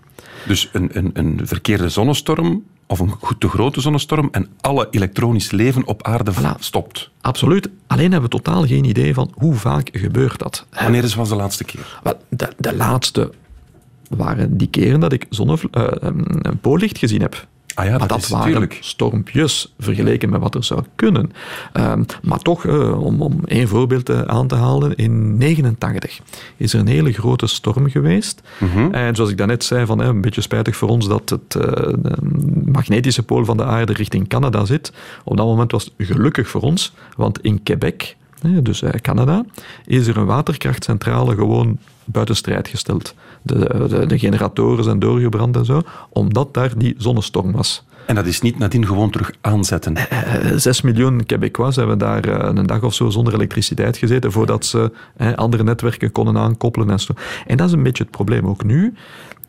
Speaker 1: Dus een, een, een verkeerde zonnestorm of een goed te grote zonnestorm en alle elektronisch leven op aarde stopt.
Speaker 4: Absoluut. Alleen hebben we totaal geen idee van hoe vaak gebeurt dat.
Speaker 1: Wanneer is was de laatste keer?
Speaker 4: De, de laatste waren die keren dat ik zonne, eh, een poollicht gezien heb.
Speaker 1: Ah ja,
Speaker 4: maar
Speaker 1: dat
Speaker 4: dat
Speaker 1: is
Speaker 4: waren stormpjes vergeleken met wat er zou kunnen. Ehm, maar toch, eh, om, om één voorbeeld eh, aan te halen, in 89 is er een hele grote storm geweest.
Speaker 1: Mhm.
Speaker 4: En zoals ik daarnet zei, van, een beetje spijtig voor ons dat het de magnetische pool van de aarde richting Canada zit. Op dat moment was het gelukkig voor ons, want in Quebec, dus Canada, is er een waterkrachtcentrale gewoon buiten strijd gesteld. De, de, de generatoren zijn doorgebrand en zo, omdat daar die zonnestorm was.
Speaker 1: En dat is niet nadien gewoon terug aanzetten.
Speaker 4: Eh, Zes miljoen Quebecois hebben daar eh, een dag of zo zonder elektriciteit gezeten voordat ze eh, andere netwerken konden aankoppelen en zo. En dat is een beetje het probleem ook nu.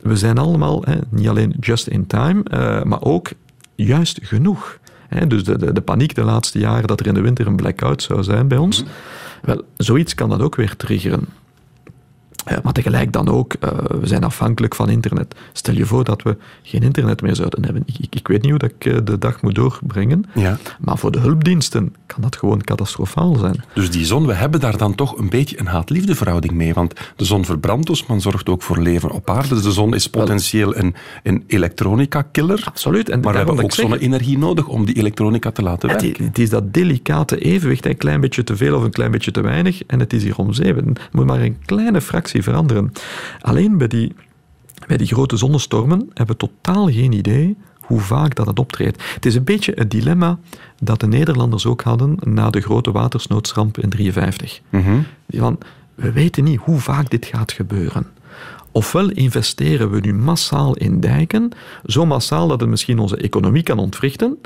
Speaker 4: We zijn allemaal eh, niet alleen just in time, eh, maar ook juist genoeg. Dus de, de, de paniek de laatste jaren dat er in de winter een blackout zou zijn bij ons. Wel, zoiets kan dat ook weer triggeren. Eh, maar tegelijk dan ook, eh, we zijn afhankelijk van internet. Stel je voor dat we geen internet meer zouden hebben. Ik, ik- weet niet hoe dat ik eh, de dag moet doorbrengen,
Speaker 1: Ja.
Speaker 4: maar voor de hulpdiensten kan dat gewoon catastrofaal zijn.
Speaker 1: Dus die zon, we hebben daar dan toch een beetje een haat-liefde verhouding mee. Want de zon verbrandt ons, maar zorgt ook voor leven op aarde. Dus de zon is potentieel een, een elektronica-killer.
Speaker 4: Absoluut. En
Speaker 1: maar we hebben ook zonne-energie nodig om die elektronica te laten werken.
Speaker 4: het is dat delicate evenwicht, een klein beetje te veel of een klein beetje te weinig, en het is hier om zeven. Het moet maar een kleine fractie veranderen. Alleen bij die, bij die grote zonnestormen hebben we totaal geen idee hoe vaak dat het optreedt. Het is een beetje het dilemma dat de Nederlanders ook hadden na de grote watersnoodsramp in 1953.
Speaker 1: Mhm.
Speaker 4: Die van, we weten niet hoe vaak dit gaat gebeuren. Ofwel investeren we nu massaal in dijken, zo massaal dat het misschien onze economie kan ontwrichten,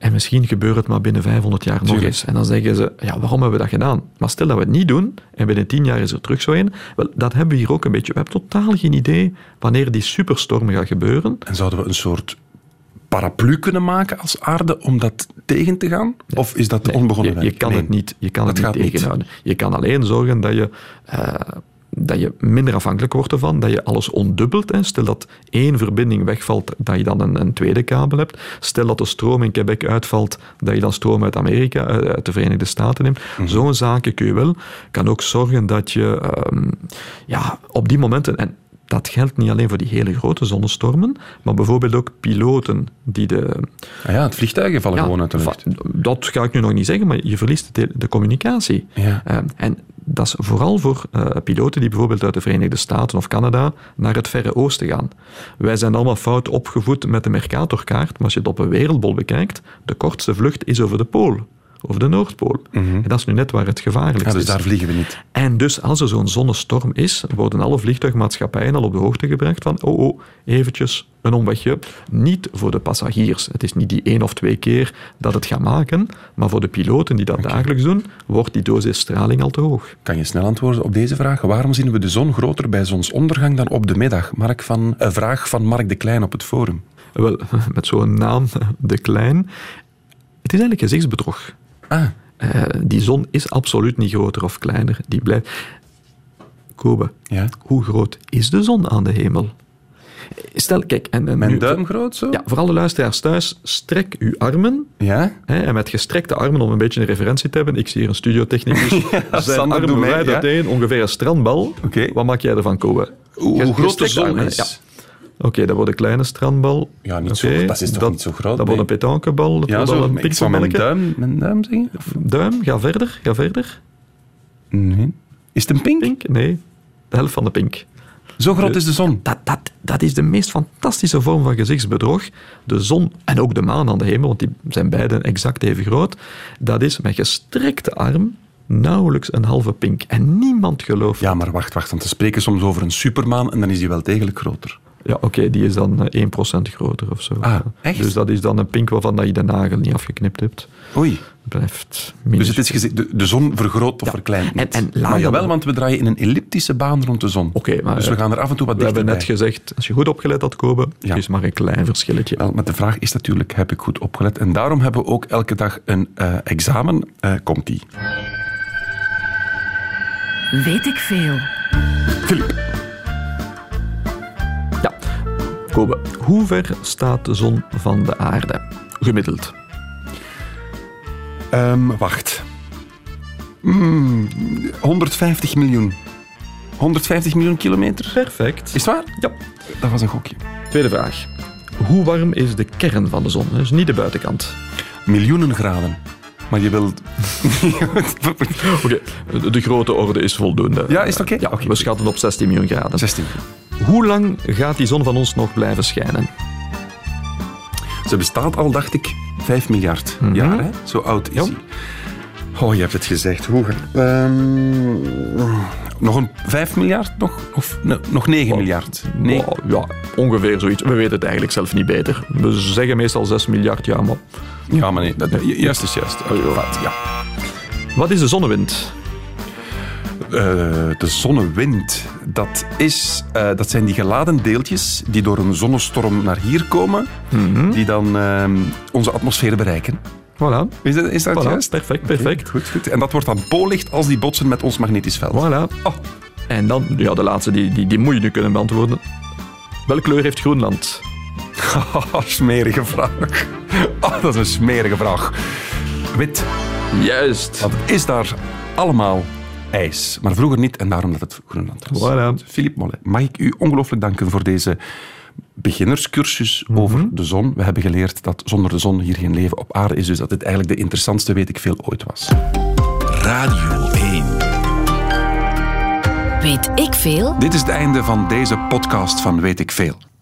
Speaker 4: en misschien gebeurt het maar binnen 500 jaar nog eens. En dan zeggen ze, ja, waarom hebben we dat gedaan? Maar stel dat we het niet doen, en binnen 10 jaar is er terug zo een, wel, dat hebben we hier ook een beetje. We hebben totaal geen idee wanneer die superstorm gaat gebeuren.
Speaker 1: En zouden we een soort paraplu kunnen maken als aarde om dat tegen te gaan? Of is dat onbegonnen
Speaker 4: Je, je kan
Speaker 1: Nee.
Speaker 4: het niet, je kan
Speaker 1: Dat
Speaker 4: het niet. tegenhouden. Je kan alleen zorgen dat je, eh, dat je minder afhankelijk wordt ervan, dat je alles ondubbelt. Hè. Stel dat één verbinding wegvalt, dat je dan een, een tweede kabel hebt. Stel dat de stroom in Quebec uitvalt, dat je dan stroom uit Amerika, eh, uit de Verenigde Staten neemt.
Speaker 1: Mhm.
Speaker 4: Zo'n zaken kun je wel. Kan ook zorgen dat je ehm, ja, op die momenten... En, dat geldt niet alleen voor die hele grote zonnestormen, maar bijvoorbeeld ook piloten die de,
Speaker 1: Ah ja, het vliegtuigen vallen
Speaker 4: ja,
Speaker 1: gewoon uit de lucht.
Speaker 4: Dat ga ik nu nog niet zeggen, maar je verliest de, de communicatie.
Speaker 1: Ja.
Speaker 4: Eh, en dat is vooral voor eh, piloten die bijvoorbeeld uit de Verenigde Staten of Canada naar het Verre Oosten gaan. Wij zijn allemaal fout opgevoed met de Mercatorkaart, maar als je het op een wereldbol bekijkt, de kortste vlucht is over de Pool. Over de Noordpool. En dat is nu net waar het gevaarlijkst
Speaker 1: Ja, dus
Speaker 4: is.
Speaker 1: daar vliegen we niet.
Speaker 4: En dus als er zo'n zonnestorm is, worden alle vliegtuigmaatschappijen al op de hoogte gebracht van oh, oh, eventjes een omwegje. Niet voor de passagiers. Het is niet die één of twee keer dat het gaat maken, maar voor de piloten die dat dagelijks doen, wordt die dosis straling al te hoog.
Speaker 1: Kan je snel antwoorden op deze vraag? Waarom zien we de zon groter bij zonsondergang dan op de middag? Mark van, een vraag van Mark de Klein op het forum.
Speaker 4: Wel, met zo'n naam, De Klein. Het is eigenlijk gezichtsbedrog.
Speaker 1: Ah.
Speaker 4: Eh, die zon is absoluut niet groter of kleiner. Die blijft... Kobe,
Speaker 1: Ja?
Speaker 4: hoe groot is de zon aan de hemel? Stel, kijk... En, en
Speaker 1: Mijn
Speaker 4: nu-
Speaker 1: duim groot zo?
Speaker 4: Ja, voor alle luisteraars thuis, strek uw armen.
Speaker 1: Ja?
Speaker 4: Hè, en met gestrekte armen, om een beetje een referentie te hebben. Ik zie hier een studiotechnicus. zijn
Speaker 1: Sander,
Speaker 4: armen wijd
Speaker 1: ja.
Speaker 4: uiteen, ongeveer een strandbal.
Speaker 1: Oké.
Speaker 4: Wat maak jij ervan, Kobe?
Speaker 1: Hoe, hoe groot de zon
Speaker 4: armen,
Speaker 1: is?
Speaker 4: ja. Oké, dat wordt een kleine strandbal.
Speaker 1: Ja, niet zo, dat is toch niet zo groot?
Speaker 4: Dat
Speaker 1: nee.
Speaker 4: wordt een petankebal. Dat
Speaker 1: Ja,
Speaker 4: wordt
Speaker 1: zo,
Speaker 4: een
Speaker 1: ik zou mijn duim, mijn duim zeggen? Of-
Speaker 4: Duim, ga verder, ga verder.
Speaker 1: Nee. Is het een pink?
Speaker 4: Pink? Nee, de helft van de pink.
Speaker 1: Zo groot is de zon.
Speaker 4: Dat, dat, dat is de meest fantastische vorm van gezichtsbedrog. De zon en ook de maan aan de hemel, want die zijn beide exact even groot. Dat is met gestrekte arm nauwelijks een halve pink. En niemand gelooft.
Speaker 1: Ja, maar wacht, wacht. Want we spreken soms over een supermaan en dan is die wel degelijk groter.
Speaker 4: Ja, oké, die is dan eh, 1% groter of zo.
Speaker 1: Ah, echt?
Speaker 4: Dus dat is dan een pink waarvan dat je de nagel niet afgeknipt hebt.
Speaker 1: Oei.
Speaker 4: Blijft
Speaker 1: Dus het is de, de zon vergroot of
Speaker 4: Ja.
Speaker 1: verkleint niet.
Speaker 4: En- en
Speaker 1: maar jawel, want we draaien in een elliptische baan rond de zon.
Speaker 4: Oké, maar
Speaker 1: dus we
Speaker 4: eh,
Speaker 1: gaan er af en toe wat
Speaker 4: We hebben
Speaker 1: dichterbij.
Speaker 4: net gezegd, als je goed opgelet had, Kobe,
Speaker 1: Ja.
Speaker 4: is maar een klein verschilletje.
Speaker 1: Wel, maar de vraag is natuurlijk, heb ik goed opgelet? En daarom hebben we ook elke dag een eh, examen. Eh, Komt-ie.
Speaker 2: Weet ik veel.
Speaker 1: Filip.
Speaker 4: Kobe, hoe ver staat de zon van de aarde? Gemiddeld.
Speaker 1: Ehm, wacht. Hmm, 150 miljoen. 150 miljoen kilometer?
Speaker 4: Perfect.
Speaker 1: Is het waar?
Speaker 4: Ja.
Speaker 1: Dat was een gokje.
Speaker 4: Tweede vraag. Hoe warm is de kern van de zon? Dus niet de buitenkant.
Speaker 1: Miljoenen graden. Maar je wilt...
Speaker 4: Oké, de- de grote orde is voldoende.
Speaker 1: Ja, is het oké?
Speaker 4: Ja,
Speaker 1: Oké.
Speaker 4: we schatten op 16 miljoen graden.
Speaker 1: 16.
Speaker 4: Hoe lang gaat die zon van ons nog blijven schijnen?
Speaker 1: Ze bestaat al, dacht ik, 5 miljard
Speaker 4: Mhm.
Speaker 1: jaar. Hè? Zo oud is
Speaker 4: Ja.
Speaker 1: hij. Oh, je hebt het gezegd. Hoe? Ehm, nog een 5 miljard? Nog, of nog 9 miljard? Nee.
Speaker 4: Oh, ja, ongeveer zoiets. We weten het eigenlijk zelf niet beter. We zeggen meestal 6 miljard jaar, maar...
Speaker 1: Ja, maar nee. Dat, ju- juist is juist. Fout, ja.
Speaker 4: Wat is de zonnewind?
Speaker 1: Eh, de zonnewind, dat, is, eh, dat zijn die geladen deeltjes die door een zonnestorm naar hier komen,
Speaker 4: Mhm.
Speaker 1: die dan ehm, onze atmosfeer bereiken.
Speaker 4: Voilà.
Speaker 1: Is dat, is dat
Speaker 4: Voilà,
Speaker 1: juist?
Speaker 4: perfect, perfect.
Speaker 1: Goed, goed. En dat wordt dan poollicht als die botsen met ons magnetisch veld.
Speaker 4: Voilà.
Speaker 1: Oh.
Speaker 4: En dan, ja, de laatste, die, die, die moet je nu kunnen beantwoorden. Welke kleur heeft Groenland?
Speaker 1: Smerige vraag. Oh, dat is een smerige vraag. Wit.
Speaker 4: Juist.
Speaker 1: Want het is daar allemaal ijs. Maar vroeger niet en daarom dat het Groenland was.
Speaker 4: Voilà.
Speaker 1: Philippe Molle, mag ik u ongelooflijk danken voor deze beginnerscursus
Speaker 4: Mhm.
Speaker 1: over de zon. We hebben geleerd dat zonder de zon hier geen leven op aarde is. Dus dat dit eigenlijk de interessantste weet ik veel ooit was.
Speaker 14: Radio 1.
Speaker 2: Weet ik veel?
Speaker 1: Dit is het einde van deze podcast van Weet ik Veel.